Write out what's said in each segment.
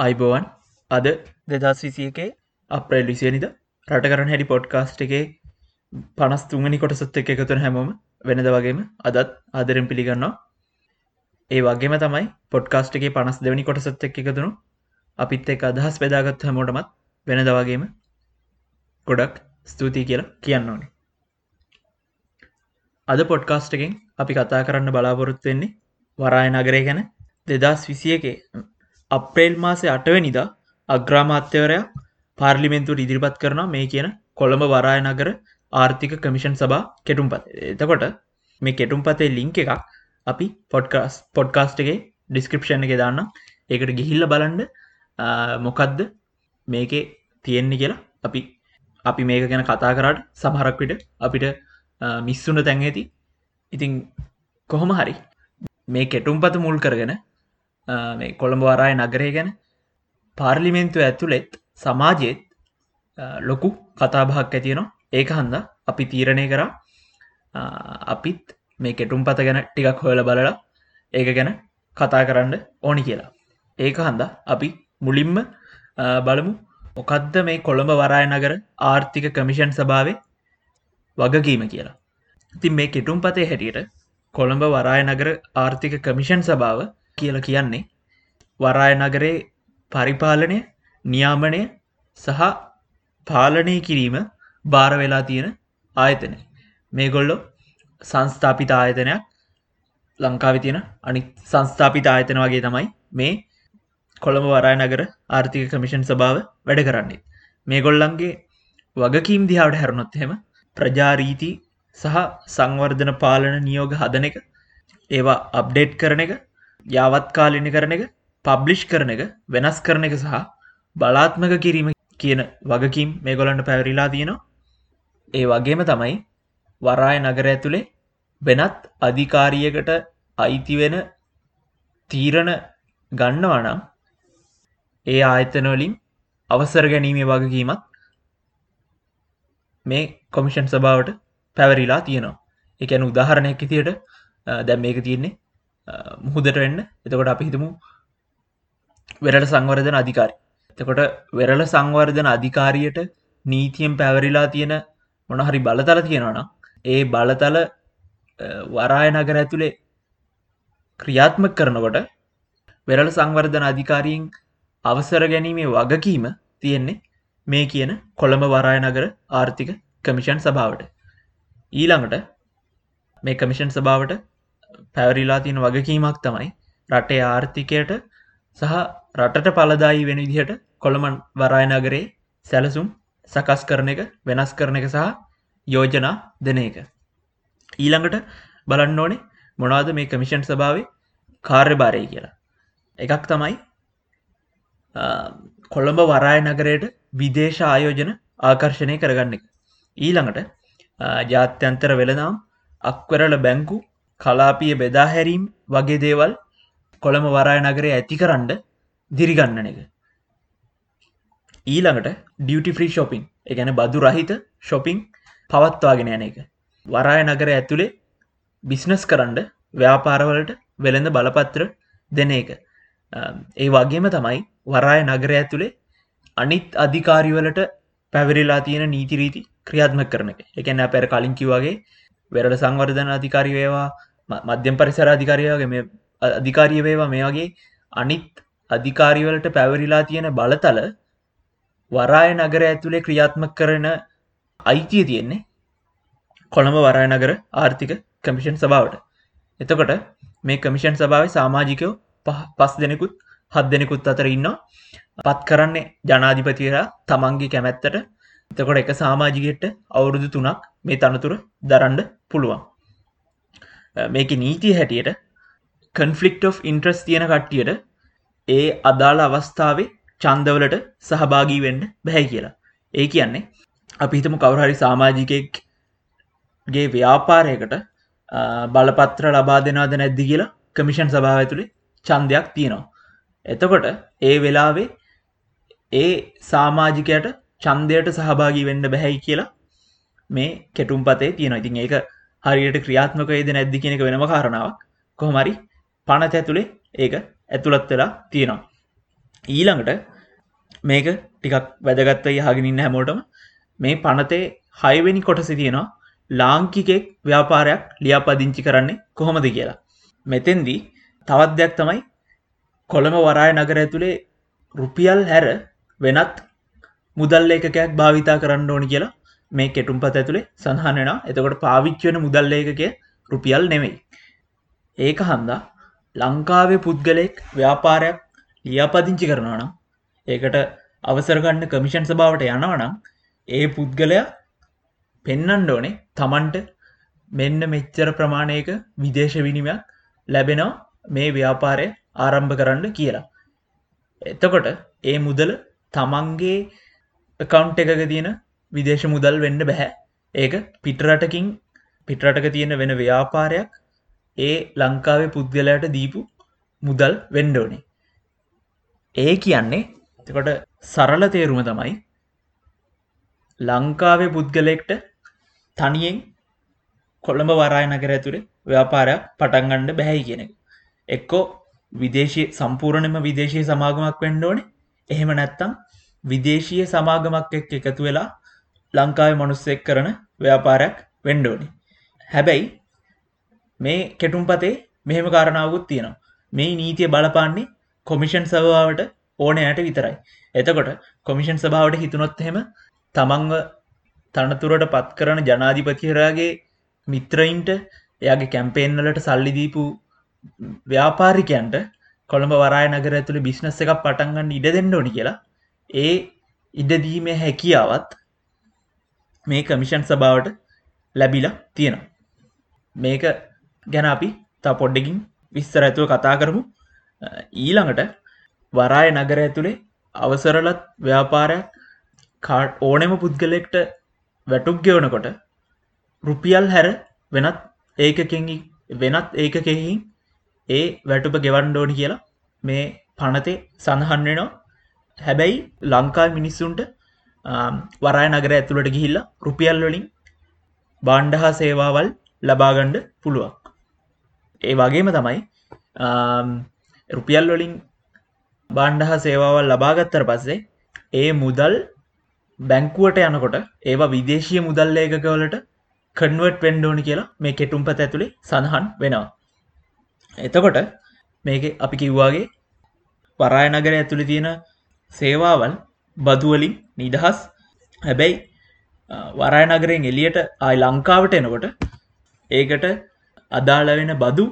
අයිබෝවන් අද දෙදස් විසියකේ අප්‍රේල් විසියනිද රට කරන හැඩි පොඩ්කාස්ට් එකේ පනස් තුගනි කොටසත් එක එකතුන හැමෝම වෙනද වගේම අදත් ආදරෙන් පිළිගන්නවා. ඒ වගේම තමයි පොඩ්කාස්ට් එකේ පනස් දෙවනි කොටසත් එක් එකතුනු අපිත් එක අදහස් පෙදාගත් හැමෝටමත් වෙනද වගේම ගොඩක් ස්තුතියි කියලා කියන්න ඕනේ. අද පොඩ්කාස්ට් එකෙන් අපි කතා කරන්න බලාපොරොත්තු වෙන්නේ වරාය නගරය ගැන දෙදස් විසියකේ අප්‍රේල් මාසේ අටවැනිදා අග්‍රාමාත්‍යවරයා පාර්ලිමෙන්තුවට ඉදිරිපත් කරන මේ කියන කොළඹ වරාය නගර ආර්ථික කමිෂන් සභා කෙටුම්පත. එතකොට මේ කෙටුම් පතේ ලිංක එකක් අපි පොඩ්කාස් පොඩ්කාස්ට් එකේ ඩිස්ක්‍රපෂන් එක දාන්න ඒකට ගිහිල්ල බලන්ඩ මොකක්ද මේකේ තියෙන්නේ කියලා අපි අපි මේක ගැන කතා කරට සමහරක් විට අපිට මිස්සුන තැන් ඇති. ඉතිං කොහොම හරි මේ කෙටුම්පත මුල් කරගෙන මේ කොළඹ වරාය නගරය ගැන පාර්ලිමෙන්තු ඇතුළෙත් සමාජයත් ලොකු කතාභාක් ඇතියනවා ඒක හන්ද අපි තීරණය කර. අපිත් මේ කෙටුම් පත ගැන ටිකක් හොයල බලලා ඒක ගැන කතා කරන්න ඕනි කියලා. ඒක හන්ද අපි මුලින්ම බලමු. මොකක්ද මේ කොළඹ වරාය නගර ආර්ථික කමිෂන් සභාවේ වගකීම කියලා. ඉතින් මේ කෙටුම් පතේ හැටියට කොළඹ වරාය නගර ආර්ථික කමිෂන් සභාව කියල කියන්නේ වරාය නගරේ පරිපාලනය නියාමනය සහ පාලනය කිරීම භාර වෙලා තියෙන ආයතන මේ ගොල්ලො සංස්ථාපිත ආයතනයක් ලංකාවි තියෙන අනි සංස්ථාපිත ආයතන වගේ තමයි මේ කොළඹ වරාය නගර ආර්ථික කමිෂන් සභාව වැඩ කරන්නේ. මේ ගොල්ලන්ගේ වගකීම් දිහාට හැරුණොත් හෙම ප්‍රජාරීති සහ සංවර්ධන පාලන නියෝග හදන එක ඒවා අප්ඩේට් කරන එක යාවත්කාලිනි කරන එක පබ්ලිෂ් කරන එක වෙනස් කරන එක සහ බලාත්මක කිරීම කියන වගකීම් මේ ගොලන්ට පැවරිලා තියෙනවා. ඒ වගේම තමයි වරාය නගර ඇතුළේ වෙනත් අධිකාරියකට අයිතිවෙන තීරණ ගන්නවනම් ඒ ආයතනවලින් අවසර ගැනීමේ වගකීමත් මේ කොමිෂන් සභාවට පැවරිලා තියෙනවා. එකැන උදාහරණයක් තියට දැම් මේක තියෙන්නේ මුහුදට වෙන්න එතකොට අපි හිතමු වෙරට සංවර්ධන අධිකාරි. එතකොට වෙරල සංවර්ධන අධිකාරියට නීතියෙන් පැවරිලා තියෙන මොනහරි බලතල තියෙනවනම් ඒ බලතල වරාය නගර ඇතුළේ ක්‍රියාත්මක කරනකොට වෙරල සංවර්ධන අධිකාරීන් අවසර ගැනීමේ වගකීම තියෙන්නේ මේ කියන කොළඹ වරාය නගර ආර්ථික කමිෂන් සභාවට. ඊළඟට මේ කමිෂන් සභාවට පැවරිලා තියෙන වගකීමක් තමයි රටේ ආර්ථිකයට සහ රටට පලදායි වෙන විදිහට කොළමන් වරායනගරේ සැලසුම් සකස් කරන එක වෙනස් කරන එක සහ යෝජනා දෙන එක. ඊළඟට බලන්න ඕනේ මොනාද මේ කමිෂන් සභාවේ කාර්ය භාරය කියලා. එකක් තමයි කොළඹ වරාය නගරයට විදේශ ආයෝජන ආකර්ශණය කරගන්න එක. ඊළඟට ජාත්‍යන්තර වෙළනම් අක්වරල බැංකු කලාපිය බෙදාහැරීම් වගේ දේවල් කොළම වරාය නගරේ ඇති කරන්න දිරිගන්නන එක. ඊළඟට ඩියටි ෆ්‍රී ශොපින් එකැන බදු රහිත ශොපිං පවත්වාගෙන යන එක. වරාය නගර ඇතුළේ බිස්නස් කරන්න ව්‍යාපාරවලට වෙළඳ බලපත්‍ර දෙන එක. ඒ වගේම තමයි වරාය නගර ඇතුළේ අනිත් අධිකාරිවලට පැවරිලා තියෙන නීතිරීති ක්‍රියාත්ම කරන එක. එකැන පැර කලින්කි වගේ වෙරට සංවර්ධන අධිකාරි වේවා මධ්‍යම් පරිසර අධිකාරයගේ මේ අධිකාරිය වේවා මේ වගේ අනිත් අධිකාරිවලට පැවරිලා තියෙන බලතල වරාය නගර ඇතුළේ ක්‍රියාත්ම කරන අයිතිය තියෙන්නේ කොළඹ වරාය නගර ආර්ථික කමිෂන් සභාවට. එතකොට මේ කමිෂන් සභාව සාමාජිකයෝ පස් දෙනෙකුත් හත් දෙනෙකුත් අතර ඉන්නවා. පත් කරන්නේ ජනාධිපතිවලා තමන්ගේ කැමැත්තට. එතකොට එක සාමාජිකයට අවුරුදු තුනක් මේ තනතුර දරන්ඩ පුළුවන්. මේක නීතිය හැටියට කන්ෆලික්් of ඉන්ට්‍රස් තියෙන කට්ටියට ඒ අදාළ අවස්ථාවේ චන්දවලට සහභාගී වෙන්ඩ බැහැ කියලා. ඒ කියන්නේ අපිහිතම කවරහරි සාමාජිකයක්ගේ ව්‍යාපාරයකට බලපත්‍ර ලබා දෙනාද නැද්දි කියලා කමිෂන් සභාව ඇතුළේ චන්දයක් තියෙනවා. එතකොට ඒ වෙලාවේ ඒ සාමාජිකයට චන්දයට සහභාගී වෙන්න බැහැයි කියලා මේ කෙටුම් පතේ තියෙන ඉතින් ඒක හරියට ක්‍රියාත්මක ේද නැද්දි කෙනෙක වෙනම කාරණාවක්. කොහමරි පනත ඇතුළේ ඒක ඇතුළත් වෙලා තියෙනවා. ඊළඟට මේක ටිකක් වැදගත්ත යහගෙනන්න හැමෝටම. මේ පනතේ හයිවෙනි කොටසි තියෙනවා ලාංකිකෙක් ව්‍යාපාරයක් ලියාපදිංචි කරන්නේ කොහොමද කියලා. මෙතෙන්දී තවත් දෙයක් තමයි කොළඹ වරාය නගර ඇතුළේ රුපියල් හැර වෙනත් මුදල් ඒකකයක් භාවිතා කරන්න ඕනි කියලා මේ කෙටුම්පත ඇතුළේ සඳහනෙන එතකොට පාවිච්චවෙන මුදල් ඒකකය රුපියල් නෙමෙයි. ඒක හන්දා ලංකාවේ පුද්ගලයෙක් ව්‍යාපාරයක් ලියාපදිංචි කරනවා නම් ඒකට අවසරගන්න කමිෂන් සභාවට යනවනම් ඒ පුද්ගලයා පෙන්නන්ඩ ඕනේ තමන්ට මෙන්න මෙච්චර ප්‍රමාණයක විදේශ විනිමයක් ලැබෙනවා මේ ව්‍යාපාරය ආරම්භ කරන්න කියලා. එතකොට ඒ මුදල තමන්ගේ කවුන්් එකක තියෙන විදේශ මුදල් වෙන්න බැහැ. ඒක පිටරටකින් පිටරටක තියෙන වෙන ව්‍යාපාරයක් ඒ ලංකාවේ පුද්ගලයට දීපු මුදල් වෙන්ඩෝනේ ඒ කියන්නේ එකොට සරල තේරුම තමයි ලංකාවේ පුද්ගලෙක්ට තනියෙන් කොළඹ වරාය නගර ඇතුළේ ව්‍යාපාරයක් පටන්ගණ්ඩ බැහැයි කියෙන එක්කෝ විදේශය සම්පූර්ණයම විදේශය සමාගමක් වෙන්ඩෝනේ එහෙම නැත්තම් විදේශීය සමාගමක් එක් එකතු වෙලා ලංකාව මනුස්සෙක් කරන ව්‍යාපාරයක් වෙන්ඩෝනි හැබැයි මේ කෙටුම් පතේ මෙහෙම කාරණාවකුත් තියෙනවා. මේ නීතිය බලපාන්නේ කොමිෂන් සභාවට ඕනෑයට විතරයි. එතකොට කොමිෂන් සභාවට හිතුනොත් එහෙම තමන්ව තනතුරට පත් කරන ජනාධිපතිරයාගේ මිත්‍රයින්ට එයාගේ කැම්පේන්වලට සල්ලිදීපු ව්‍යාපාරිකයන්ට කොළඹ වරාය නගර ඇතුළ බිස්නස් එකක් පටන්ගන්න ඉඩ දෙන්න ඕනි කියලා. ඒ ඉඩදීමේ හැකියාවත් මේ කමිෂන් සභාවට ලැබිලා තියෙනවා. මේක ගැන අපි තා පොඩ්ඩකින් විස්තර ඇතුව කතා කරමු. ඊළඟට වරාය නගර ඇතුළේ අවසරලත් ව්‍යාපාරයක් කාට් ඕනෙම පුද්ගලෙක්ට වැටුක් ගෙවනකොට රුපියල් හැර වෙනත් ඒකකින් වෙනත් ඒකකෙහි ඒ වැටුප ගෙවන්ඩෝනි කියලා මේ පනතේ සඳහන් වෙනවා. හැබැයි ලංකා මිනිස්සුන්ට වරය නගර ඇතුළට ගිහිල්ලා රුපියල් වලින් බාණ්ඩ හා සේවාවල් ලබාගණ්ඩ පුළුවක් ඒ වගේම තමයි රුපියල් වලින් බාණ්ඩ හා සේවාවල් ලබාගත්තර පස්සේ ඒ මුදල් බැංකුවට යනකොට ඒවා විදේශය මුදල් ඒකකවලට කන්වර්ට් වෙන්ඩෝනි කියලා මේ කෙටුම්පත ඇතුළේ සඳහන් වෙනවා. එතකොට මේක අපි කිව්වාගේ පරාය නගර ඇතුළි තියෙන සේවාවල් බදුවලින් නිදහස්. හැබැයි වරය නගරෙන් එලියට ආයි ලංකාවට එනකොට ඒකට අදාළ වෙන බදු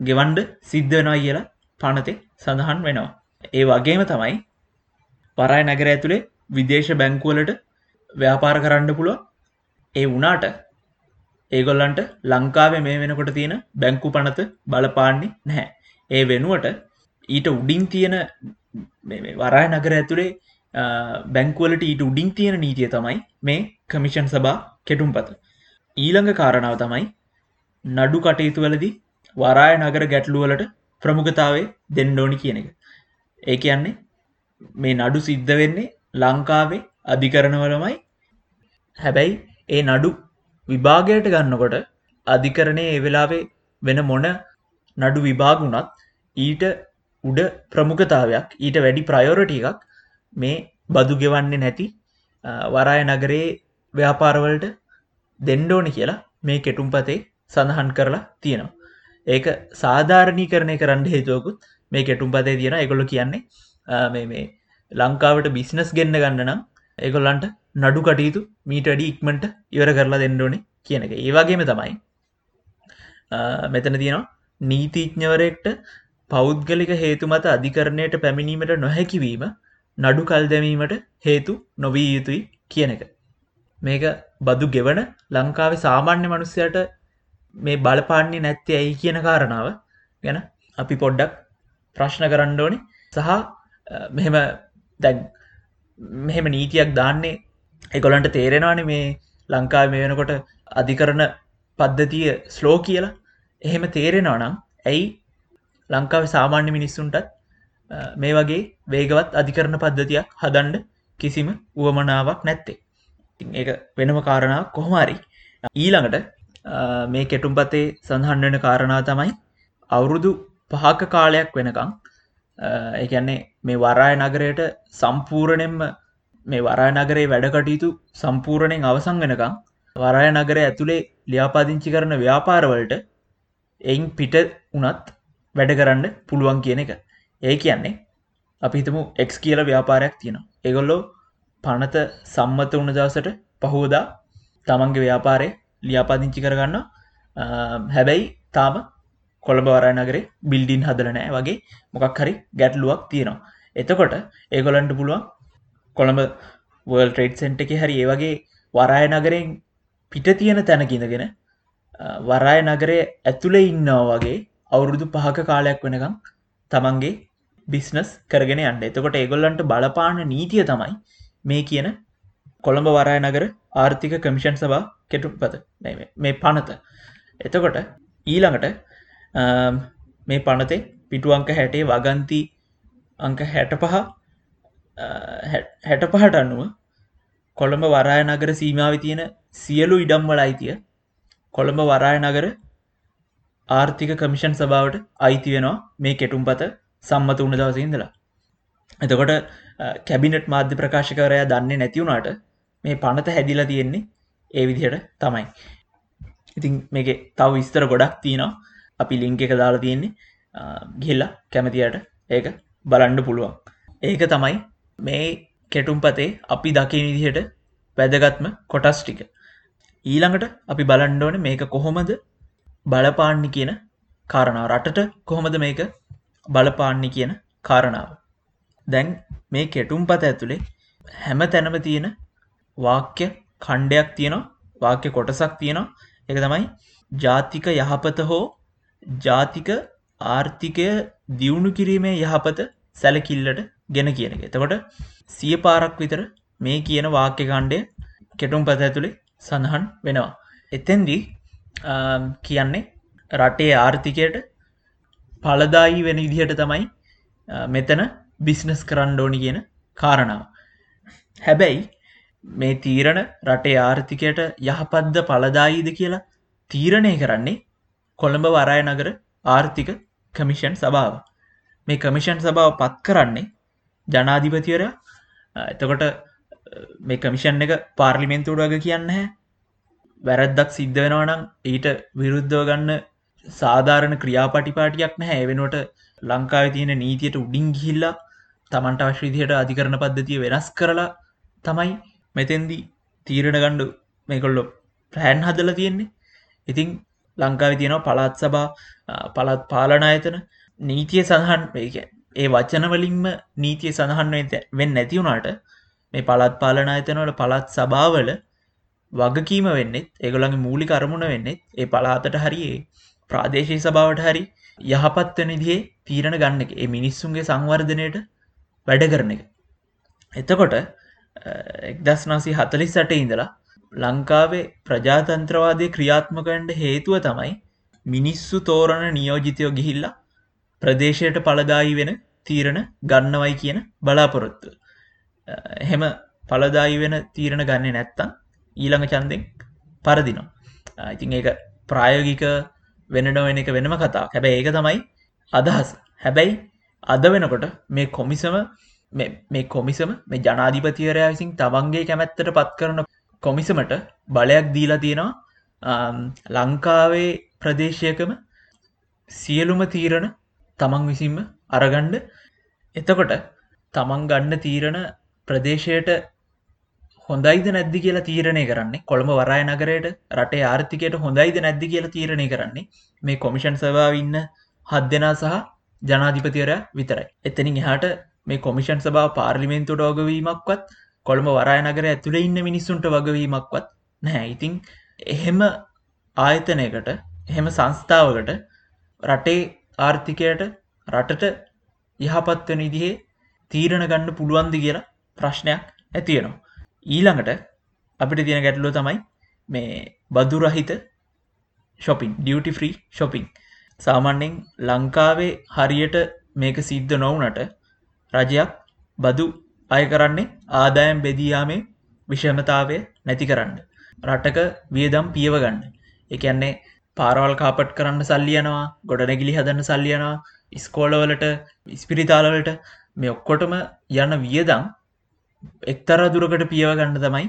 ගෙවන්ඩ සිද්ධ වෙනවා කියලා පනතේ සඳහන් වෙනවා. ඒ වගේම තමයි පරයි නගර ඇතුළේ විදේශ බැංකුවලට ව්‍යාපාර කරන්න පුළුව ඒ වනාට ඒගොල්ලන්ට ලංකාවේ මේ වෙනකොට තියෙන බැංකු පනත බලපාන්නේ නැහැ. ඒ වෙනුවට ඊට උඩින් තියෙන වරාය නගර ඇතුළේ බැංකුවලට ඊට උඩින් තියෙන නීතිය තමයි මේ කමිෂන් සභා කෙටුම් පත. ඊළඟ කාරණාව තමයි නඩු කටයුතු වලදි වරාය නගර ගැටලුවලට ප්‍රමුඛතාවේ දෙන්නඩෝනි කියන එක. ඒ කියන්නේ මේ නඩු සිද්ධ වෙන්නේ ලංකාවේ අධිකරණවලමයි. හැබැයි ඒ නඩු විභාගයට ගන්නකොට අධිකරණය ඒ වෙලාවේ වෙන මොන නඩු විභාගුණත් ඊට උඩ ප්‍රමුඛතාවයක් ඊට වැඩි ප්‍රයෝරට එකක් මේ බදු ගෙවන්නේ නැති වරාය නගරේ ව්‍යාපාරවලට දෙන්ඩෝනි කියලා මේ කෙටුම් පතේ සඳහන් කරලා තියෙනවා. ඒක සාධාරණී කරණය කරන්න හේතුවකුත් මේ කෙටුම් පතේ තියෙන එකොල්ල කියන්නේ මේ ලංකාවට බිස්නස් ගෙන්න්න ගන්න නම් ඒගොල්ලන්ට නඩු කටයුතු මීට අඩි ඉක්මට ඉවර කරලා දෙන්නඩෝනේ කියන එක. ඒවාගේම තමයි මෙතන තියෙනවා නීතිීඥවරෙක්ට පෞද්ගලික හේතු මත අධිකරණයට පැමිණීමට නොහැකිවීම නඩු කල් දැමීමට හේතු නොවී යුතුයි කියන එක. මේක බදු ගෙවන ලංකාව සාමාන්‍ය මනුස්සයට මේ බලපාන්නේ නැත්තේ ඇයි කියන කාරණාව ගැන අපි පොඩ්ඩක් ප්‍රශ්න කරන්න ඕනේ. සහ මෙහෙම දැන් මෙහෙම නීතියක් දාන්නේ එකොලන්ට තේරෙනවාන මේ ලංකාව මේ වෙනකොට අධිකරන පද්ධතිය ස්ලෝ කියලා. එහෙම තේරෙනවා නම් ඇයි ලංකාව සාමාන්‍ය මිනිස්සුන්ටත් මේ වගේ වේගවත් අධිකරණ පද්ධතියක් හදන්ඩ කිසිම වුවමනාවක් නැත්තේ. ඒ වෙනම කාරණාව කොහොමරි ඊළඟට මේ කෙටුම් පතේ සඳහන් වෙන කාරණා තමයි අවුරුදු පහක කාලයක් වෙනකං එකන්නේ මේ වරාය නගරයට සම්පූරණයෙන්ම මේ වරාය නගරේ වැඩකටයුතු සම්පූරණයෙන් අවසං වෙනකම් වරාය නගර ඇතුළේ ලියාපාදිංචි කරන ව්‍යාපාරවලට එයින් පිට වනත් වැඩ කරන්න පුළුවන් කියන එක. ඒ කියන්නේ අපි හිතමු එක් කියල ව්‍යාපාරයක් තියෙනවා. ඒගොල්ලෝ පනත සම්මත වුණ දවසට පහෝදා තමන්ගේ ව්‍යාපාරය ලියාපාදිංචි කරගන්න හැබැයි තාම කොළඹ වරය නගරේ බිල්ඩින් හදලනෑ වගේ මොකක් හරි ගැටලුවක් තියෙනවා. එතකොට ඒගොලන්ට පුළුවන් කොළඹ වර්ල් ට්‍රේඩ් සෙන්ට එක හරි ඒ වගේ වරාය නගරෙන් පිට තියෙන තැනකිඳගෙන වරාය නගරේ ඇතුළේ ඉන්නවා වගේ අවුරුදු පහක කාලයක් වෙනකම් තමන්ගේ බිස්නස් කරගෙන අන්න එතකොට ඒගොල්ලන්ට බලපාන නීතිය තමයි මේ කියන කොළඹ වරාය නගර ආර්ථික කමිෂන් සබා කෙටුපත. මේ පනත. එතකොට ඊළඟට මේ පනතේ පිටුවංක හැටේ වගන්ති අංක හැට පහ හැට පහට අන්නුව කොළඹ වරාය නගර සීමාව තියෙන සියලු ඉඩම්වල අයිතිය කොළඹ වරාය නගර ආර්ථික කමිෂන් සභාවට අයිති වෙනවා. මේ කෙටුම්පත සම්මත වුණ දවසිඉඳලා එතකොට කැබිනට් මාධ්‍ය ප්‍රකාශකරයා දන්නේ නැතිවුණට මේ පනත හැදිලා තියෙන්නේ ඒ විදිහට තමයි. ඉතින් මේක තව විස්තර ගොඩක් තියනවා. අපි ලිංක එක දාලා තියෙන්නේ. ගිල්ලා කැමතියට ඒක බලන්ඩ පුළුවන්. ඒක තමයි මේ කෙටුම්පතේ අපි දකින විදිහට වැදගත්ම කොටස් ටික. ඊළඟට අපි බලන්ඩෝන මේක කොහොමද බලපාන්නි කියන කාරණාව. රටට කොහොමද මේක බලපාන්නි කියන කාරණාව. දැන් මේ කෙටුම්පත ඇතුළේ හැම තැනම තියෙන වාක්‍ය කණ්ඩයක් තියෙනවා වාක්‍ය කොටසක් තියෙනවා. එක තමයි ජාතික යහපත හෝ ජාතික ආර්ථිකය දියුණු කිරීමේ යහපත සැලකිල්ලට ගෙන කියන එක. එතකොට සිය පාරක් විතර මේ කියන වාක්‍ය කාණ්ඩය කෙටුම් පත ඇතුළේ සඳහන් වෙනවා. එතැන්දී කියන්නේ රටේ ආර්ථිකයට පලදායි වෙන ඉදිහට තමයි මෙතන බිස්නස් කරන්න ඕනි කියන කාරණාව. හැබැයි මේ තීරණ රටේ ආර්ථිකයට යහපද්ද පලදායිද කියලා තීරණය කරන්නේ කොළඹ වරය නගර ආර්ථික කමිෂන් සභාව. මේ කමිෂන් සභාව පත් කරන්නේ ජනාධිපතිවර එතකොට මේ කමිෂන් එක පාර්ලිමෙන්තුට වග කියන්න හැ වැරැද්දක් සිද්ධ වෙනවනම් ඊට විරුද්ධව ගන්න සාධාරණ ක්‍රියාපටිපාටියක් නැහැ. වෙනුවට ලංකාව තියෙන නීතියට උඩින් ගිහිල්ලා තමන්ට අවශ්‍රීදියට අධිකරණ පද්ධතිය වෙනස් කරලා තමයි මෙතෙන්දි තීරණ ගණ්ඩු මේකොල්ලො ප්‍රෑන් හදල තියෙන්නේ. ඉතිං ලංකාව තියෙනවා පළත් සබා පළත් පාලන අයතන නීතිය සඳහන් ඒක ඒ වචනවලින්ම නීතිය සඳහන් වෙන් නැතිවුණට මේ පළත් පාලන අයතනවල පළත් සභාවල වගකීම වෙන්නෙත් ඒගොළඟ මූලි කරමුණ වෙන්නෙත් ඒ පලාතට හරියේ ප්‍රාදේශී සභාවට හරි යහපත්වන දිේ තීරණ ගන්න එක. ඒ මිනිස්සුන්ගේ සංවර්ධනයට වැඩ කරන එක. එතකොට එක්දස් නාසි හතලිස් සට ඉඳලා ලංකාවේ ප්‍රජාතන්ත්‍රවාදය ක්‍රියාත්මකන්ට හේතුව තමයි මිනිස්සු තෝරණ නියෝජිතයෝ ගිහිල්ලා ප්‍රදේශයට පලදායි වෙන තීරණ ගන්නවයි කියන බලාපොරොත්තු. එහෙම පලදායි වෙන තීරණ ගන්න නැත්තම් ඊළඟ චන්දෙක් පරදිනවා. ඉතින් ඒක ප්‍රායෝගික වෙනඩ වෙන එක වෙනම කතා හැබැයි ඒක තමයි අදහස්. හැබැයි අද වෙනකොට මේ කොමිසම මේ කොමිසම මේ ජනාධිපතිවරයා විසින් තබන්ගේ කැමැත්තට පත් කරන කොමිසමට බලයක් දීලා තියෙනවා. ලංකාවේ ප්‍රදේශයකම සියලුම තීරණ තමන් විසින්ම අරගණ්ඩ එතකොට තමන් ගන්න තීරණ ප්‍රදේශයට හොඳයිද නැද්දි කියලා තීරණය කරන්නේ? කොළඹ වරය නගරයට රටේ ආර්ථිකයට හොඳයිද නැද්දි කියලා තීරණය කරන්නේ මේ කොමිෂන් සභාව ඉන්න හත් දෙනා සහ ජනාධිපතිවරය විතරයි. එතනින් එහාට මේ කොමිෂන් සභා පාර්ලිමෙන්තුට ඔගවීමක්වත් කොළඹ වරය නගර ඇතුළ ඉන්න මිනිස්සුන්ට වගවීමක්වත් නැහැ. ඉතිං එහෙම ආයතනයකට එහෙම සංස්ථාවකට රටේ ආර්ථිකයට රටට යහපත්වන ඉදිහේ තීරණ ගන්න පුළුවන්ද කියලා ප්‍රශ්නයක් ඇතියෙනවා ඊළඟට අපිට තියෙන ගැටලුව තමයි මේ බදුරහිත ශොපින් ඩියටි ෆ්‍රී ශොපින් සාමන්‍යෙන් ලංකාවේ හරියට මේක සිද්ධ නොවනට රජයක් බදු අය කරන්නේ ආදායම් බෙදයාමේ විෂමතාවය නැති කරන්න. රටක වියදම් පියව ගන්න. එකන්නේ පාරවල් කාපට් කරන්න සල්ලියනවා ගොඩනැගිලි හදන්න සල්ලියනවා ඉස්කෝලවලට ඉස්පිරිතාලවලට මේ ඔක්කොටම යන වියදම් එක්තර දුරකට පියව ගන්න තමයි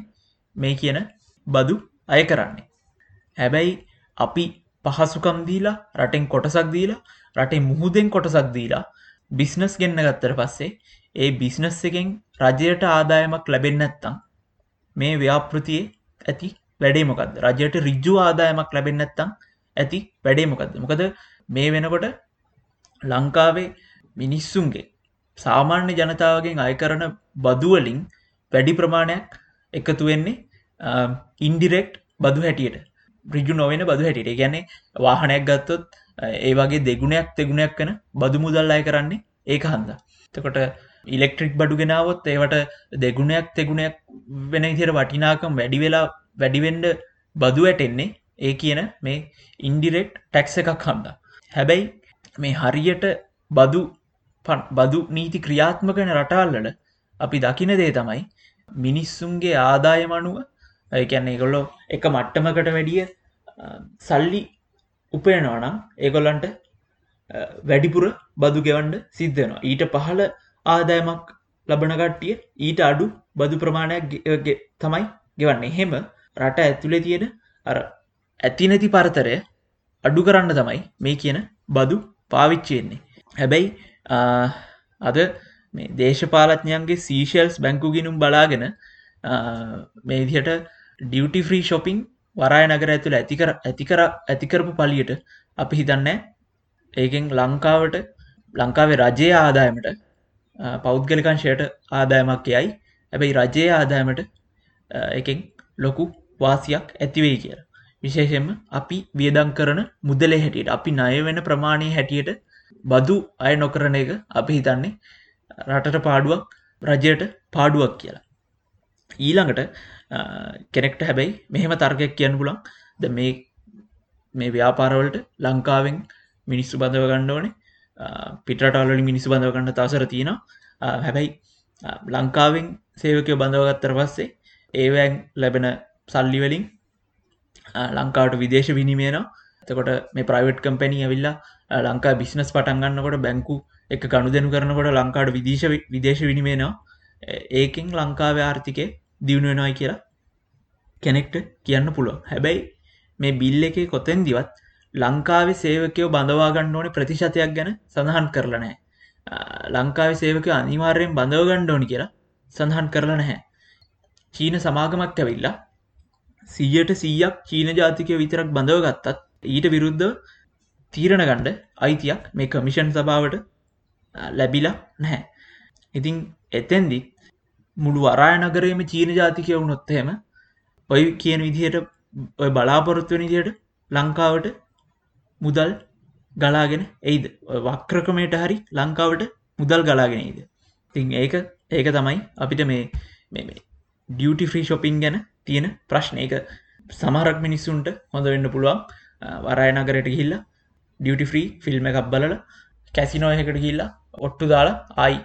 මේ කියන බදු අය කරන්නේ. හැබැයි අපි පහසුකම් දීලා රටෙන් කොටසක් දීලා රටේ මුහුදෙන් කොටසක් දීලා බිස්නස් ගෙන්න්න ගත්තර පස්සේ ඒ බිස්නස් එකෙන් රජයට ආදායමක් ලැබෙන් ඇත්තම් මේ ව්‍යාපෘතියේ ඇති වැඩේ මොකක්ද රජයට රිජ්ජු ආදායමක් ලැබෙන් ඇත්තම් ඇති වැඩේ මොකක්ද මොකද මේ වෙනකොට ලංකාවේ මිනිස්සුන්ගේ සාමාන්‍ය ජනතාවගෙන් අය කරන බදුවලින් වැඩි ප්‍රමාණයක් එකතු වෙන්නේ ඉන්ඩිරෙක්් බදු හැටියට. රිජු නොවෙන බදු හැටියට. ගැන්නේ වාහනයක් ගත්තොත් ඒ වගේ දෙගුණයක් තෙගුණයක් කන බදු මුදල් අය කරන්නේ ඒක හන්ද. තකොට ඉලෙක්ට්‍රික් බඩු ගෙනාවොත් ඒවට දෙගුණයක් තෙගුණයක් වෙන ඉතිර වටිනාකම් වැඩි වෙලා වැඩිවෙන්ඩ බදු ඇටෙන්නේ ඒ කියන මේ ඉන්ඩිරෙක්් ටැක්ස එකක් හන්ද. හැබැයි මේ හරියට බදු බදු නීති ක්‍රියාත්මකන රටාල්ලට අපි දකින දේ තමයි මිනිස්සුන්ගේ ආදායමනුව ඒකැන්නේ ගොල්ලො එක මට්ටමකට වැඩිය සල්ලි උපයනවනම් ඒගොල්ලන්ට වැඩිපුර බදු ගෙවන්ඩ සිද්ධනවා ඊට පහළ ආදායමක් ලබන කට්ටිය ඊට අඩු බදු ප්‍රමාණයක් තමයි ගෙවන්නේ. හෙම රට ඇතුළේ තියෙන අර ඇති නැති පරතරය අඩු කරන්න තමයි මේ කියන බදු පාවිච්චයෙන්නේ හැබැයි අද මේ දේශපාලඥයන්ගේ සීශල්ස් බැංකු ගිනුම් බලාගෙන මේ දිහට ඩියටි ෆ්‍රී ශොපිං වරාය නගර ඇතුළ ඇතිකර ඇතිකර ඇතිකරපු පලියට අපි හිතන්න ඒකෙන් ලංකාවට ලංකාවේ රජයේ ආදායමට පෞද්ගලිකංශයට ආදායමක් යයි ඇබැයි රජයේ ආදායමට එකෙන් ලොකු වාසියක් ඇතිවෙයි කියල. විශේෂෙන්ම අපි වියදං කරන මුදලේ හැටියට අපි ණය වෙන ප්‍රමාණය හැටියට බදු අය නොකරන එක අපි හිතන්නේ රටට පාඩුවක් රජයට පාඩුවක් කියලා. ඊළඟට කෙනෙක්ට හැබැයි මෙහෙම තර්කයක් කියන්න පුලන් ද මේ මේ ව්‍යාපාරවලට ලංකාවෙන් මිනිස්සු බඳව ගණ්ඩ ඕනේ. පිටරටවලි මිනිස්සු බඳව ගන්න තසර තියෙනවා. හැබැයි ලංකාවෙන් සේවකය බඳවගත්තර පස්සේ ඒවැන් ලැබෙන සල්ලිවලින් ලංකාවට විදේශ විනිමේනවා එතකොට මේ ප්‍රයිවට් කම්පැනී ඇවිල්ලා ලංකා බිස්නස් පටන්ගන්නකොට බැංකු එක ගණු දෙනු කරනකොට ලංකාට විදේශ විදේශ විනිමේනවා ඒකින් ලංකාව ආර්ථිකය දියුණුවෙනයි කියලා කෙනෙක්ට කියන්න පුළුව හැබැයි මේ බිල්ල එක කොතෙන් දිවත් ලංකාවේ සේවකයෝ බඳවාගන්න ඕන ප්‍රතිශතයක් ගැන සඳහන් කරලනෑ ලංකාව සේවක අනිවාර්යෙන් බඳව ගණ්ඩෝනි කියලා සඳහන් කරල නැහැ. චීන සමාගමක් ඇවිල්ලා සීයට සීයක් චීන ජාතිකය විතරක් බඳව ගත්තත් ඊට විරුද්ධ තීරණ ගණ්ඩ අයිතියක් මේ කමිෂන් සභාවට ලැබිලා නැහැ. ඉතිං එතැන්දි මුළු අරාය නගරේම චීන ජාතිකය වුණොත්තහෙම ඔය කියන විදිහට ඔය බලාපොරොත්තුවනි දියට ලංකාවට මුදල් ගලාගෙන එයිද? වක්‍රකමයට හරි ලංකාවට මුදල් ගලාගෙනයිද තින් ඒක ඒක තමයි අපිට මේ ඩියටි ෆ්‍රී ශොපින් ගැන තියෙන ප්‍රශ්න. එක සමහරක් මිනිස්සුන්ට හොඳ වෙන්න පුළුවන්. වරය නගරයට ගිහිල්ලා ඩියටි ෆ්‍රී ෆිල්ම් එකක් බලල කැසිනෝයකට ගිල්ලා ඔට්ටු දාලා ආයි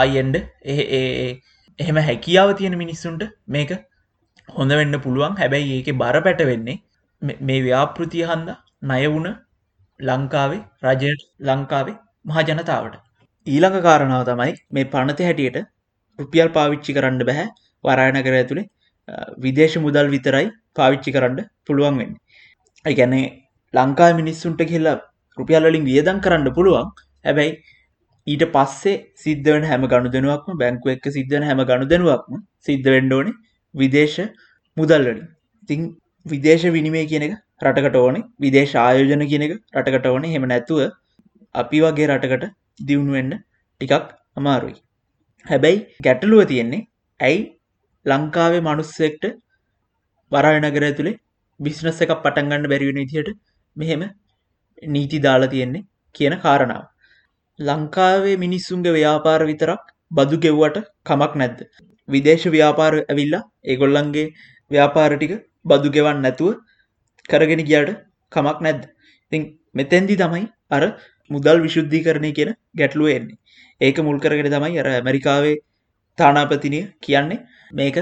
ආයෙන්ඩ එහෙම හැකියාව තියෙන මිනිස්සුන්ට මේක හොඳ වෙන්න පුළුවන්. හැබැයි ඒක බර පැට වෙන්නේ මේ ව්‍යාපෘතිය හන්ද නයවුණ ලංකාවේ රජයට ලංකාවේ මහජනතාවට ඊළඟ කාරණාව තමයි මේ පනත හැටියට රුපියල් පාවිච්චි කරන්න බැහැ වරායනකර ඇතුළේ විදේශ මුදල් විතරයි පාවිච්චි කරන්න පුළුවන් වෙන්න. ඇගැනේ ලංකා මිනිස්සුන්ට කියලා රුපියල්ලින් වියදන් කරන්න පුළුවන්. හැබැයි ඊට පස්සේ සිද්ධවන හැම ගණු දෙනුවක්ම බැංකු එක්ක සිද්ධන හැම ගණු දෙනුවක්ම සිද්ධ වෙන්ඩෝනේ විදේශ මුදල්ලඩින් තිං විදේශ විනිමේ කියන එක රටකට ඕනේ විදේශ ආයෝජන කියන එක රටකට ඕනේ. හෙම නැතුව අපි වගේ රටකට දියුණුවෙන්න ටිකක් අමාරුයි. හැබැයි ගැටලුව තියෙන්නේ ඇයි ලංකාවේ මනුස්සෙක්ට වරායනගර ඇතුළේ බිස්නස් එකක් පටන්ගන්න බැරිවෙන ඉතියට මෙහෙම නීති දාලා තියෙන්නේ කියන කාරණාව ලංකාවේ මිනිස්සුන්ගේ ව්‍යාපාර විතරක් බදු ගෙව්වට කමක් නැද්ද. විදේශ ව්‍යාපාර ඇවිල්ලා ඒගොල්ලන්ගේ ව්‍යාපාර ටික බදු ගෙවන් නැතුව කරගෙන ගියට කමක් නැද්ද. ඉතින් මෙතැන්දි තමයි අර මුදල් විශුද්ධි කරණය කියන ගැටලුව එන්නේ. ඒක මුල් කරගෙන තමයි අර ඇමරිකාවේ තානාපතිනිය කියන්නේ මේක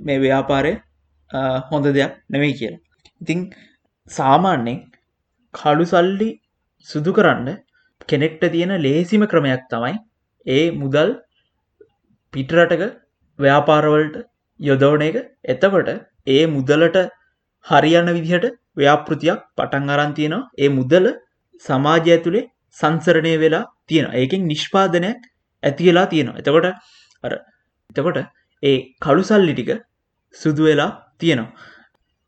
මේ ව්‍යාපාරය හොඳ දෙයක් නෙවෙයි කියලා. ඉතිං සාමාන්‍යෙන් කළු සල්ලි සුදු කරන්න කෙනෙක්ට තියෙන ලේසිම ක්‍රමයක් තමයි ඒ මුදල් පිටරටක ව්‍යාපාරවලට යොදවන එක. එතකොට ඒ මුදලට හරියන්න විදිහට ව්‍යාපෘතියක් පටන් අරන්තියනවා ඒ මුදල සමාජය ඇතුළේ සංසරණය වෙලා තියෙන ඒකින් නිෂ්පාදනයක් ඇතිවෙලා තියෙනවා. එතකොට අර එතකොට ඒ කළු සල්ලි ටික සුදු වෙලා තියෙනවා.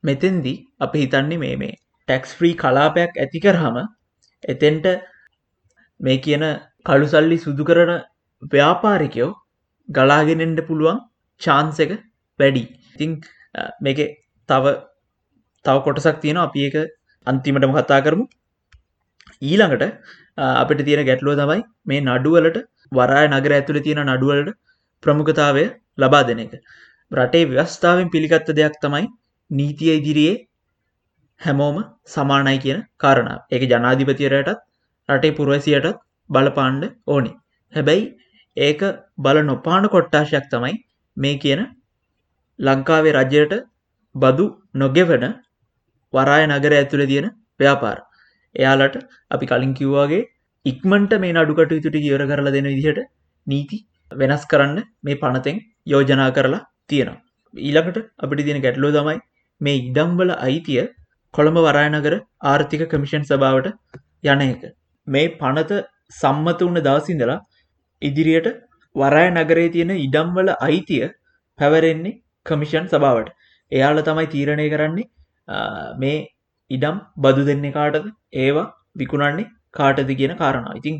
මෙතෙන්දි අපි හිතන්නේ මේ මේ ටැක්ස් ෆ්‍රී කලාපයක් ඇති කරහම එතෙන්ට මේ කියන කළු සල්ලි සුදු කරන ව්‍යාපාරිකයෝ ගලාගෙනෙන්ට පුළුවන් චාන්ස එක වැඩි. ඉතිං මේක තව තව කොටසක් තියෙන අපි ඒක අන්තිමටම කතා කරමු. ඊළඟට අපිට තියෙන ගැටලුව තමයි මේ නඩුවලට වරාය නගර ඇතුළ තියෙන නඩුවලට ප්‍රමුඛතාවය ලබා දෙන එක. රටේ ව්‍යවස්ථාවෙන් පිළිගත්ත දෙයක් තමයි නීතිය ඉදිරියේ හැමෝම සමානයි කියන කාරණ එක ජනාධිපතියරයටත් රටේ පුරවැසියටත් බලපාණ්ඩ ඕනි. හැබැයි ඒක බල නොපාන කොට්ටාශයක් තමයි මේ කියන ලංකාවේ රජයට බදු නොගෙවන වරාය නගර ඇතුළ තියෙන ව්‍යාපාර. එයාලට අපි කලින් කිව්වාගේ ඉක්මන්ට මේ නඩුකට යුතුට කියවර කරලා දෙන විදිහට නීති වෙනස් කරන්න මේ පනතෙන් යෝජනා කරලා තියෙනවා. ඊළකට අපිට තියෙන ගැටලෝ තමයි මේ ඉඩම්වල අයිතිය කොළඹ වරායනගර ආර්ථික කමිෂන් සභාවට යන එක. මේ පනත සම්මත වුණ දවසිඳලා ඉදිරියට වරාය නගරේ තියෙන ඉඩම්වල අයිතිය පැවරෙන්නේ කමිෂන් සභාවට. එයාල තමයි තීරණය කරන්නේ මේ ඉඩම් බදු දෙන්නේ කාටද? ඒවා විකුණන්නේ කාටද කියන කාරණා ඉතිං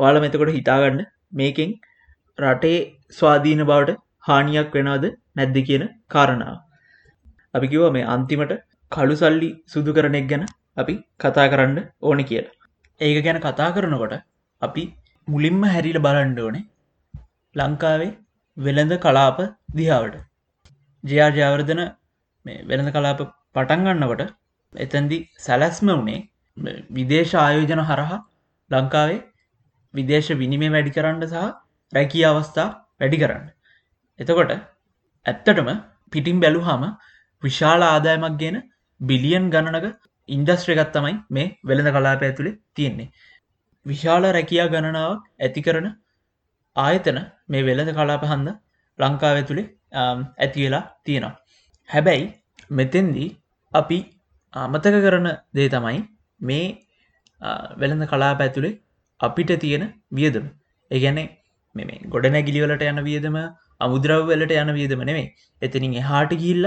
වාල මෙතකොට හිතාගන්න මේකෙන් රටේ ස්වාධීන බවට හානියක් වෙනවාද නැද්ද කියන කාරණාව. අපි කිව මේ අන්තිමට කළු සල්ලි සුදු කරනෙක් ගැන අපි කතා කරන්න ඕන කියලා ඒක ගැන කතා කරනකොට අපි මුලින්ම හැරිල බලන්ඩ ඕනේ ලංකාවේ වෙළඳ කලාප දිහාවට ජයාර්ජාවර්ධන වෙළඳ කලාප පටන්ගන්නකොට එතැන්දි සැලැස්ම වනේ විදේශ ආයෝජන හරහා ලංකාවේ විදේශ විනිමේ වැඩි කරන්න සහ රැකී අවස්ථා වැඩි කරන්න. එතකොට ඇත්තටම පිටිම් බැලුහම විශාල ආදායමක් ගෙන බිලියන් ගණනක ඉන්ඩස්ට්‍රගත් තමයි මේ වෙළඳ කලාප ඇතුළේ තියෙන්නේ. විශාල රැකයා ගණනාවක් ඇති කරන ආයතන මේ වෙළඳ කලාප හන්ද ලංකාව ඇතුළේ ඇති වෙලා තියෙනවා. හැබැයි මෙතෙන්දී අපි අමතක කරන දේ තමයි මේ වෙළඳ කලාප ඇතුළේ අපිට තියෙන වියදම ඒගැනේ මෙ ගොඩ නැගිලිවලට යන වියදම අමුද්‍රව්වලට යන වියදම නෙවේ එතනින් එහාට ගිල්ල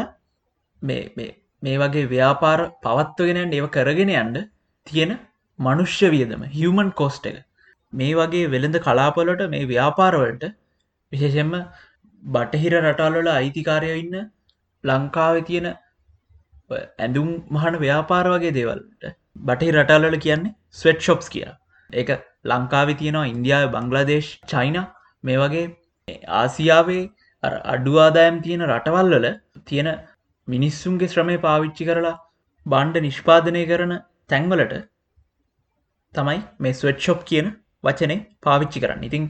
මේ වගේ ව්‍යාපාර පවත්වගෙන ඒව කරගෙන යන්න තියෙන මනුෂ්‍ය වියදම හියමන් කෝස්ට එක. මේ වගේ වෙළඳ කලාපලට මේ ව්‍යාපාරවලට විශේෂෙන්ම බටහිර රටාලොල අයිතිකාරය ඉන්න ලංකාව තියෙන ඇඳුම් මහන ව්‍යාපාර වගේ දේවල්ට බටහි රටාලල කියන්නේ ස්වට් ෂොප්ස් කිය ඒක ලංකාවි තියෙනවා ඉන්දියාව බංගලාදේශ් චයින. මේ වගේ ආසියාවේ අඩුවාදායම් තියෙන රටවල්වල තියෙන මිනිස්සුන්ගේ ශ්‍රමය පාවිච්චි කරලා බණ්ඩ නිෂ්පාදනය කරන තැන්වලට තමයි මේ ස්වට් ෂොප් කියන වචනේ පාවිච්චි කරන්න. ඉතිං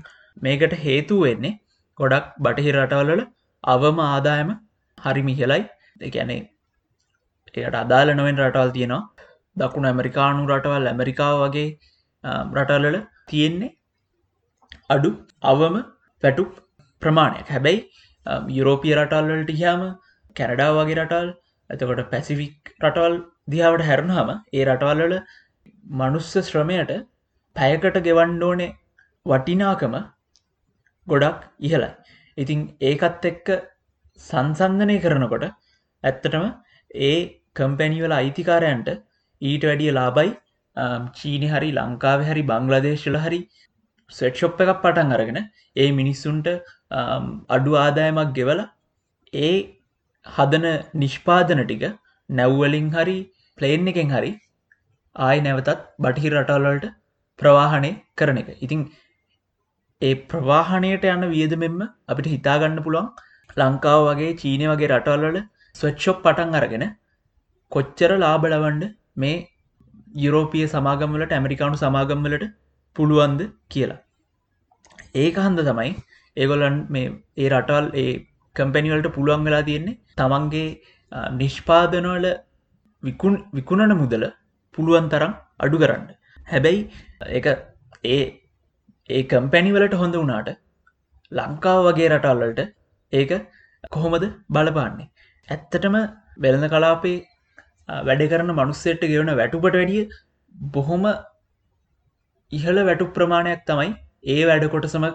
මේකට හේතු වෙන්නේ ගොඩක් බටහි රටවල්වල අවම ආදායම හරිමිහෙලයි එකැනේ එයට අදාළ නොවෙන් රටවල් තියෙනවා. දකුණු ඇමරිකානු රටවල් ඇමරිකාව වගේ රටල්ලල තියෙන්නේ අඩු අවම පැටුප් ප්‍රමාණයක්. හැබැයි යුරෝපිය රටල්වලට හාම කැනඩා වගේ රටල් ඇතකොට පැසිෆික් රටවල් දිහාවට හැරුණහම ඒ රටවල්ලල මනුස්ස ශ්‍රමයට පැයකට ගෙවන්ඩෝනේ වටිනාකම ගොඩක් ඉහලයි ඉතිං ඒකත් එක්ක සංසන්ධනය කරනකොට ඇත්තටම ඒ කම්පැනිවල අයිතිකාරයන්ට ඊට වැඩිය ලාබයි චීනි හරි ලංකාව හරි බංගලදේශල හරි සෙට්ෂොප් එකක් පටන් අරගෙන ඒ මිනිස්සුන්ට අඩු ආදායමක් ගෙවල ඒ හදන නිෂ්පාදන ටික නැව්වලින් හරි ප්ලේන් එකෙන් හරි ආය නැවතත් බටහි රටවල්වලට ප්‍රවාහනය කරන එක. ඉතිං ඒ ප්‍රවාහණයට යන්න වියදමෙන්ම අපිට හිතාගන්න පුළුවන් ලංකාව වගේ චීනය වගේ රටවල්වල ස්වච්ෂොප් පටන් අරගෙන කොච්චර ලාබලවන්ඩ මේ යුරෝපිය සමාගම්වලට ඇමරිකානු සමාගම්වලට පුළුවන්ද කියලා. ඒක හන්ද තමයි ඒගොලන් මේ ඒ රටවල් ඒ කම්පැනිවලට පුළුවන් වෙලා තියෙන්නේ තමන්ගේ නිෂ්පාදනවල විකුණන මුදල පුළුවන් තරම් අඩු කරන්න. හැබැයි එක ඒ ඒ කම්පැනිවලට හොඳ වුණාට ලංකාව වගේ රටල්ලට ඒක කොහොමද බලපාන්නේ? ඇත්තටම වෙළඳ කලාපේ වැඩ කරන මනුස්සෙට්ට ගෙවන වැටුපට වැඩිය බොහොම ඉහළ වැටු ප්‍රමාණයක් තමයි ඒ වැඩ කොටසම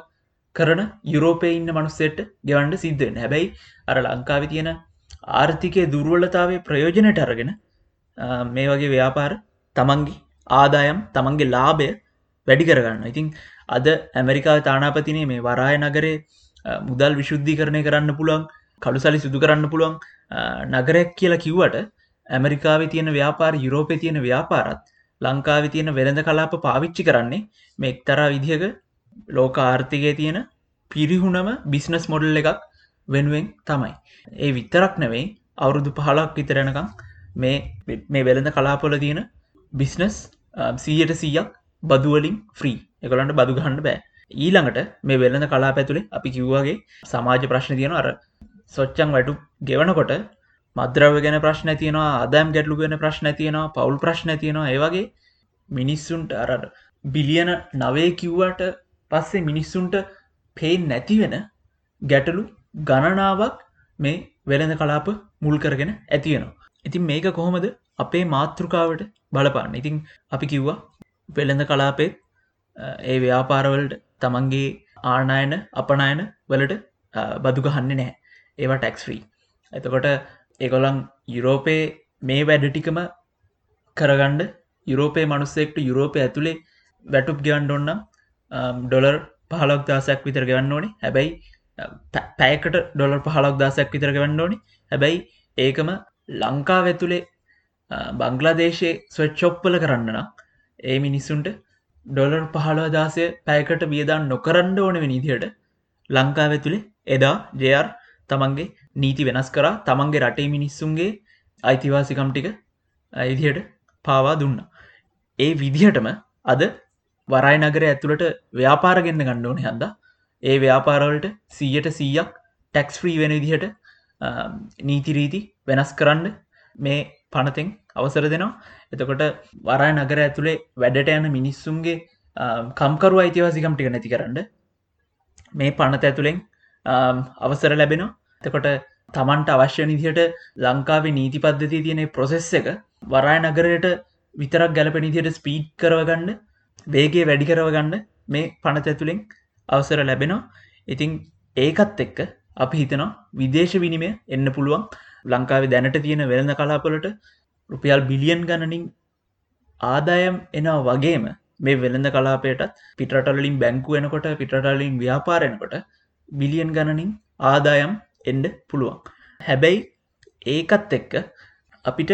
කරන යුරෝපය ඉන්න මනුස්සෙට්ට ගෙවන්ඩ සිද්ධෙන් හැබැයි අර ලංකාවි තියෙන ආර්ථිකය දුර්වලතාවේ ප්‍රයෝජනයට අරගෙන මේ වගේ ව්‍යාපාර තමන්ගේ ආදායම් තමන්ගේ ලාභය වැඩි කරගන්න ඉතින් අද ඇමරිකා තානාපතිනේ මේ වරාය නගරේ මුදල් විශුද්ධි කරණය කරන්න පුළුවන් කළු සලි සිදු කරන්න පුළුවන් නගරයක් කියලා කිව්වට ඇමරිකාව තියෙන ව්‍යාපාර යුරෝපය තියෙන ව්‍යාපාරත් ලංකාව තියෙන වෙළඳ කලාප පාවිච්චි කරන්නේ මේ එක්තරා විදිහක ලෝක ආර්ථිකය තියෙන පිරිහුණම බිස්නස් මොඩල් එකක් වෙනුවෙන් තමයි. ඒ විතරක් නෙවෙයි අවුරුදු පහලක් විතරෙනකම් මේ මේ වෙළඳ කලාපොල තියෙන බිස්නස් සීයට සීයක් බදුවලින් ෆ්‍රී එකළන්ට බදු ගහන්න බෑ. ඊළඟට මේ වෙළඳ කලා පැතුළේ අපි කිව්වාගේ සමාජ ප්‍රශ්න තියෙන අර සොච්චන් වැටු ගෙවනකොට මද්‍රව ගැන ප්‍රශ්න තියෙනවා අදම් ගැටලු ගැන ප්‍රශ්න තියෙනවා පවුල් ප්‍රශ්න තියෙනවා. ඒවගේ මිනිස්සුන්ට අර බිලියන නවේ කිව්වට පස්සේ මිනිස්සුන්ට පේෙන් නැතිවෙන ගැටලු ගණනාවක් මේ වෙළඳ කලාප මුල් කරගෙන ඇතිවෙනවා. ඉතින් මේක කොහොමද අපේ මාතෘකාවට බලපාන්න? ඉතින් අපි කිව්වා වෙළඳ කලාපේ ඒ ව්‍යාපාරවලට තමන්ගේ ආනායන අපනායන වලට බදු ගහන්නේ නෑ ඒවා ටැක්ස්්‍රී එතකොට එකොළන් යුරෝපයේ මේ වැඩටිකම කරගණ්ඩ යුරෝපය මනුස්සෙක්ට යුරෝපය ඇතුළේ වැටුප් ගවන්ඩ ඔන්නම් ඩොලර් පහලක් දාසයක් විතර ගවන්න ඕනි. හැබැයි පැයකට ඩොලර් පහලක් දාසයක් විතර ගවන්න ඕනි. හැබැයි ඒකම ලංකා ඇතුළේ බංගලාදේශයේ ස්වච්චොප්පල කරන්න ඒ මිනිස්සුන්ට ඩොලර් පහළ දාසය පැයකට වියදාන් නොකරන්න ඕන විනිදියට ලංකා ඇතුළේ එදා ජයාර් තමන්ගේ නීති වෙනස් කර. තමන්ගේ රටේ මිනිස්සුන්ගේ අයිතිවාසිකම් ටික අයිදියට පාවා දුන්න. ඒ විදිහටම අද වරයි නගර ඇතුළට ව්‍යාපාරගෙන්න්න ගණ්ඩෝන හන්ද. ඒ ව්‍යාපාරවලට සීයට සීයක් ටැක්ස් ්‍රී වෙන විදිහට නීතිරීති වෙනස් කරන්න මේ පනතෙන් අවසර දෙනවා. එතකොට වරයි නගර ඇතුළේ වැඩට යන මිනිස්සුන්ගේ කම්කරු අයිතිවාසිකම් ටික නැති කරන්න මේ පනත ඇතුළෙන් අවසර ලැබෙනවා. තකොට තමන්ට අවශ්‍ය නිදියට ලංකාවේ නීති පද්ධති තියෙන ප්‍රොසෙස් එක වරාය නගරයට විතරක් ගැලපෙනිදියට ස්පීඩ් කරවගන්න වේගේ වැඩි කරවගන්න මේ පනත ඇතුළෙන් අවසර ලැබෙනවා ඉතිං ඒකත් එක්ක අපි හිතනවා විදේශ විනිමය එන්න පුළුවන් ලංකාවේ දැනට තියෙන වෙළඳ කලාපොලට රුපියල් බිලියන් ගණනින් ආදායම් එනවා වගේම මේ වෙළඳ කලාපයටත් පිටරටලින් බැංකු වෙනකොට පිටරටලින් ව්‍යාපාරෙනකොට බිලියන් ගණනින් ආදායම් එන්ඩ පුළුවන්. හැබැයි ඒකත් එක්ක අපිට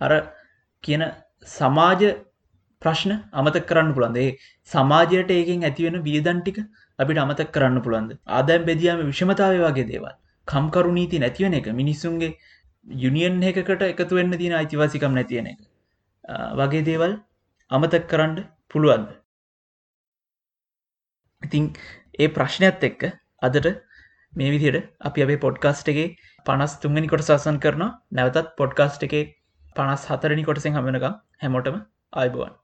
අර කියන සමාජ ප්‍රශ්න අමතක් කරන්න පුළන්දේ සමාජයට ඒකෙන් ඇතිවෙන වියදන්ටික අපිට අමතක් කරන්න පුළන්ද ආදැම් බෙදියම විෂමතාව වගේ දේවල්. කම්කරු නීති නැතිවන එක මිනිස්සුන්ගේ යුනියන් එකකට එකතු වෙන්න තියෙන අයිතිවාසිකම් නැතියෙන එක. වගේ දේවල් අමතක් කරන්න පුළුවන්ද? ඉතිං ඒ ප්‍රශ්නයත් එක්ක අදට මේ විදියට අපි අපේ පොඩ්කාස්ට් එකේ පනස් තුන්ගනි කොට සසන් කරන නැවතත් පොඩ්කාස්ට් එකේ පනස් හතරනි කොටසෙන් හමනකම් හැමෝටම අයිබුවන්